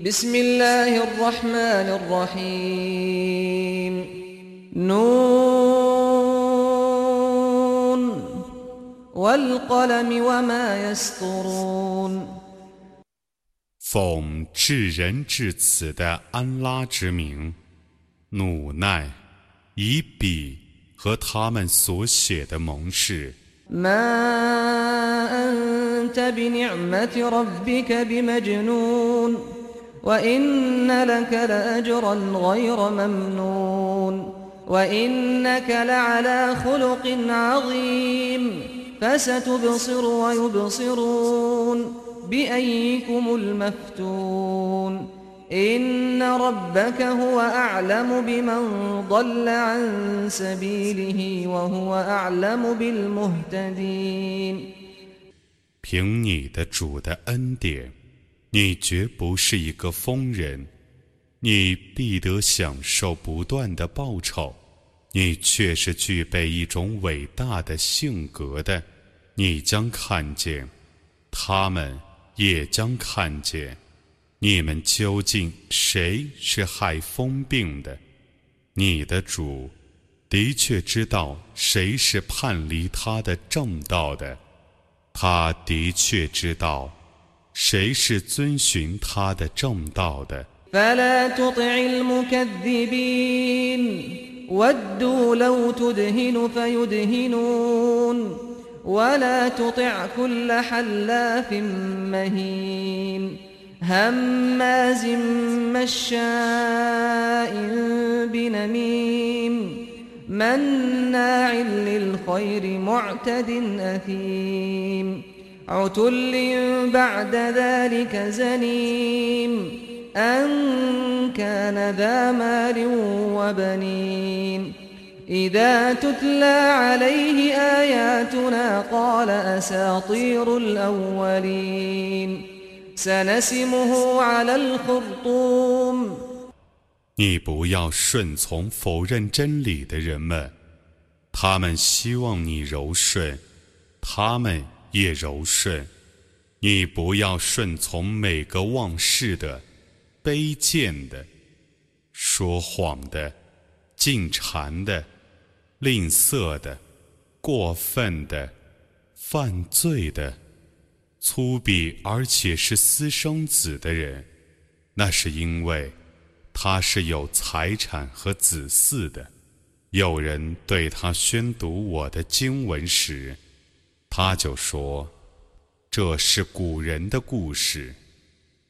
بسم الله الرحمن الرحيم نون والقلم وما يسطرون 奉至仁至此的安拉之名，努奈，以笔和他们所写的盟誓。ما أنت بنعمة ربك بمجنون وإن لك لأجرا غير ممنون وإنك لعلى خلق عظيم فستبصر ويبصرون بأيكم المفتون إن ربك هو أعلم بمن ضل عن سبيله وهو أعلم بالمهتدين 凭你的主的恩典， 你绝不是一个疯人，你必得享受不断的报酬。你却是具备一种伟大的性格的，你将看见，他们也将看见。你们究竟谁是害疯病的？你的主的确知道谁是叛离他的正道的，他的确知道谁是遵循他的正道的。هماز مشاء بنميم مناع للخير معتد أثيم عتل بعد ذلك زنيم أن كان ذا مال وبنين إذا تتلى عليه آياتنا قال أساطير الأولين 你不要顺从否认真理的人们，他们希望你柔顺，他们 也柔顺。你不要顺从每个忘事的、卑贱的、说谎的、进谗的、吝啬的、过分的、犯罪的。粗鄙而且是私生子的人，那是因为他是有财产和子嗣的。有人对他宣读我的经文时，他就说：“这是古人的故事。”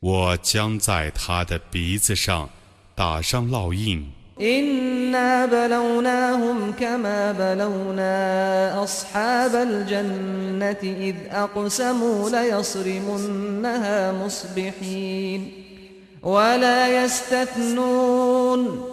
我将在他的鼻子上打上烙印。إنا بلوناهم كما بلونا أصحاب الجنة إذ أقسموا ليصرمنها مصبحين ولا يستثنون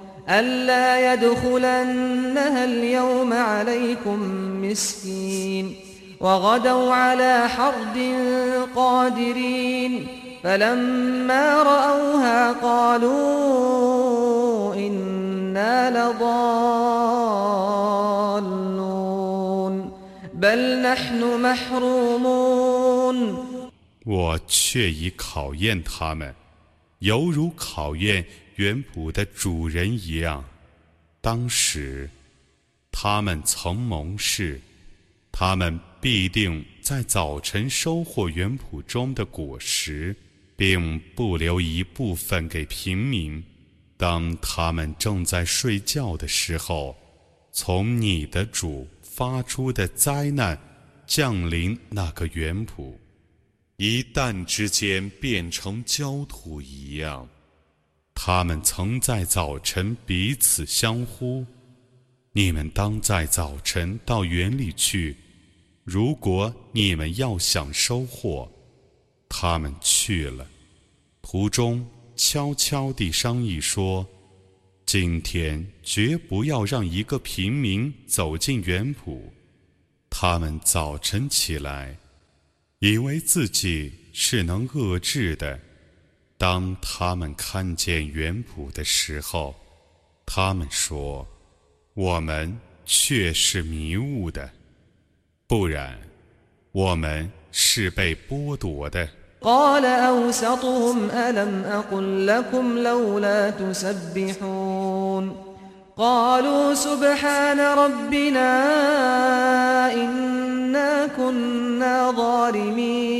ألا يدخلنها اليوم عليكم مسكين وغدوا على حرد قادرين فلما رأوها قالوا إن 我却已考验他们，犹如考验 原谱的主人一样。当时，他们曾盟誓，他们必定在早晨收获原谱中的果实，并不留一部分给平民。当他们正在睡觉的时候，从你的主发出的灾难降临那个园圃，一旦之间变成焦土一样。他们曾在早晨彼此相呼：“你们当在早晨到园里去。如果你们要想收获，他们去了，途中。”悄悄地商议说：“今天绝不要让一个平民走进园圃。他们早晨起来，以为自己是能遏制的。当他们看见园圃的时候，他们说：“我们却是迷雾的，不然，我们是被剥夺的。” قال أوسطهم ألم أقل لكم لولا تسبحون قالوا سبحان ربنا إنا كنا ظالمين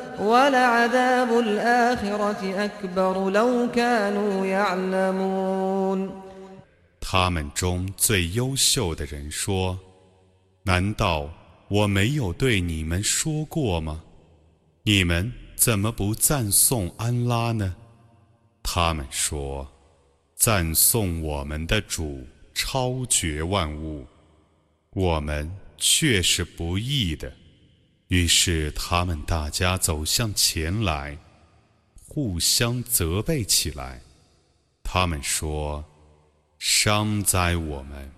ولعذاب الآخرة أكبر لو كانوا يعلمون 他们中最优秀的人说：“难道我没有对你们说过吗？”你们怎么不赞颂安拉呢？他们说：“赞颂我们的主超绝万物，我们却是不义的。” 于是他们大家走向前来，互相责备起来。他们说：“伤哉我们！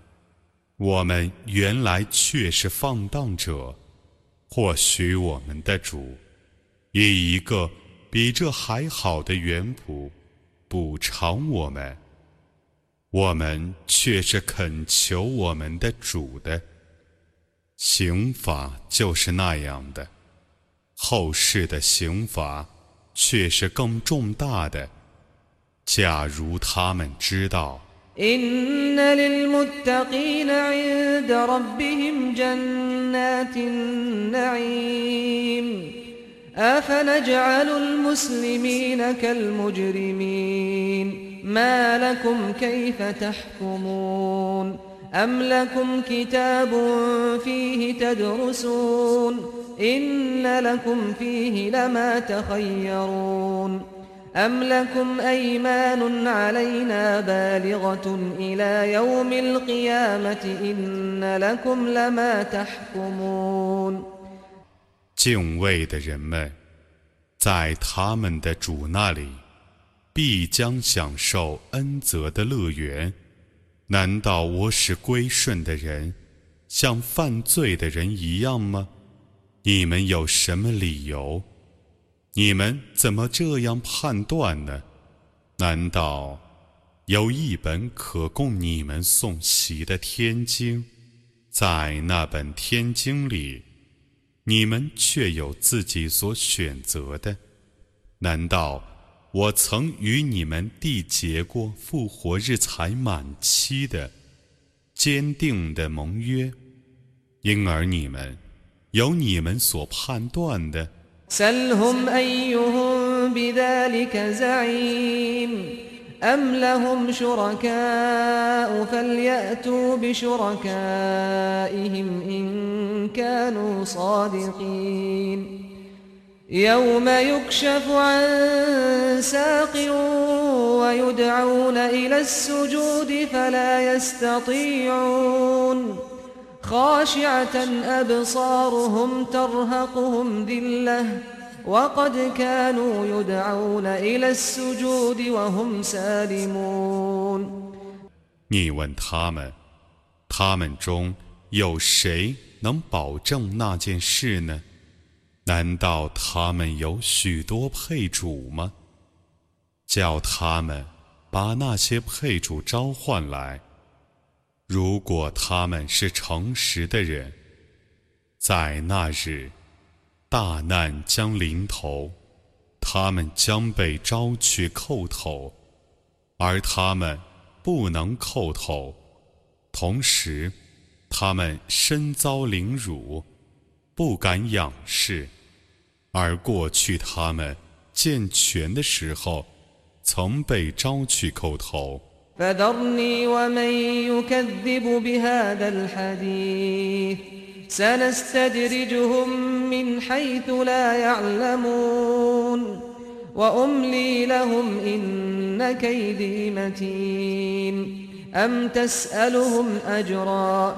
我们原来却是放荡者。或许我们的主。”以一个比这还好的园圃补偿我们，我们却是恳求我们的主的刑法就是那样的，后世的刑罚却是更重大的。假如他们知道。أفنجعل المسلمين كالمجرمين ما لكم كيف تحكمون أم لكم كتاب فيه تدرسون إن لكم فيه لما تخيرون أم لكم أيمان علينا بالغة إلى يوم القيامة إن لكم لما تحكمون 敬畏的人们，在他们的主那里，必将享受恩泽的乐园。 难道我使归顺的人像犯罪的人一样吗？你们有什么理由？你们怎么这样判断呢？难道有一本可供你们诵习的天经，在那本天经里？你们却有自己所选择的，难道我曾与你们缔结过复活日才满期的坚定的盟约？因而你们有你们所判断的。أم لهم شركاء فليأتوا بشركائهم إن كانوا صادقين يوم يكشف عن ساق ويدعون إلى السجود فلا يستطيعون خاشعة أبصارهم ترهقهم ذِلَّةٌ 你问他们，他们中有谁能保证那件事呢？ 难道他们有许多配主吗？叫他们把那些配主召唤来。如果他们是诚实的人，在那日。大难将临头，他们将被招去叩头，而他们不能叩头。同时，他们身遭凌辱，不敢仰视。而过去他们健全的时候，曾被招去叩头。 فذرني ومن يكذب بهذا الحديث سنستدرجهم من حيث لا يعلمون وأملي لهم إن كيدي متين أم تسألهم أجرا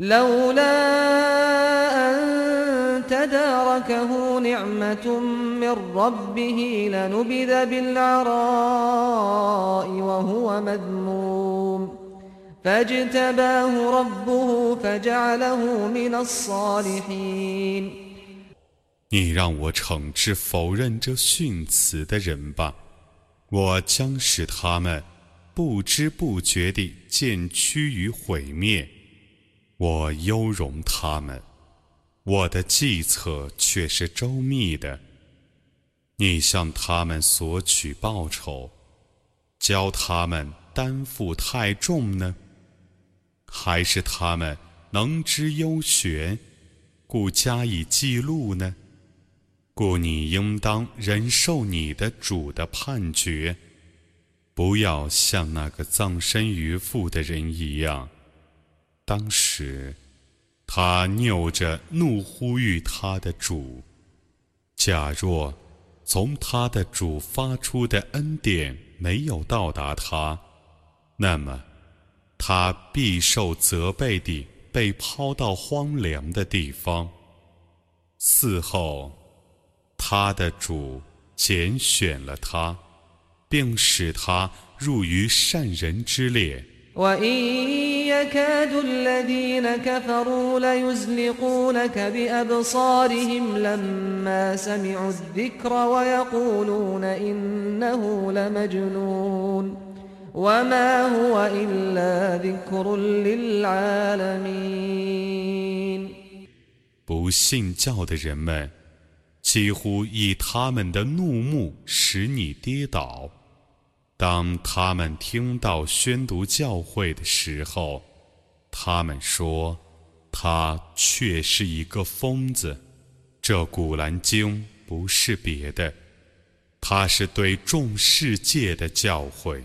لولا أن تداركه نعمة من ربه لنبذ بالعراء وهو مذموم فاجتباه ربه فجعله من الصالحين 你让我惩治否认这训词的人吧，我将使他们不知不觉地渐趋于毁灭。 我优容他们，我的计策却是周密的。你向他们索取报酬，教他们担负太重呢，还是他们能知优选，故加以记录呢？故你应当忍受你的主的判决，不要像那个葬身鱼腹的人一样。当时，他拗着怒呼吁他的主：假若从他的主发出的恩典没有到达他，那么他必受责备地被抛到荒凉的地方。嗣后。他的主拣选了他，并使他入于善人之列。وإن يكاد الذين كفروا ليزلقونك بأبصارهم لما سمعوا الذكر ويقولون إنه لمجنون وما هو إلا ذكر للعالمين 不信教的人们。几乎以他们的怒目使你跌倒。 当他们听到宣读教诲的时候，他们说：“他却是一个疯子。”这古兰经不是别的，它是对众世界的教诲。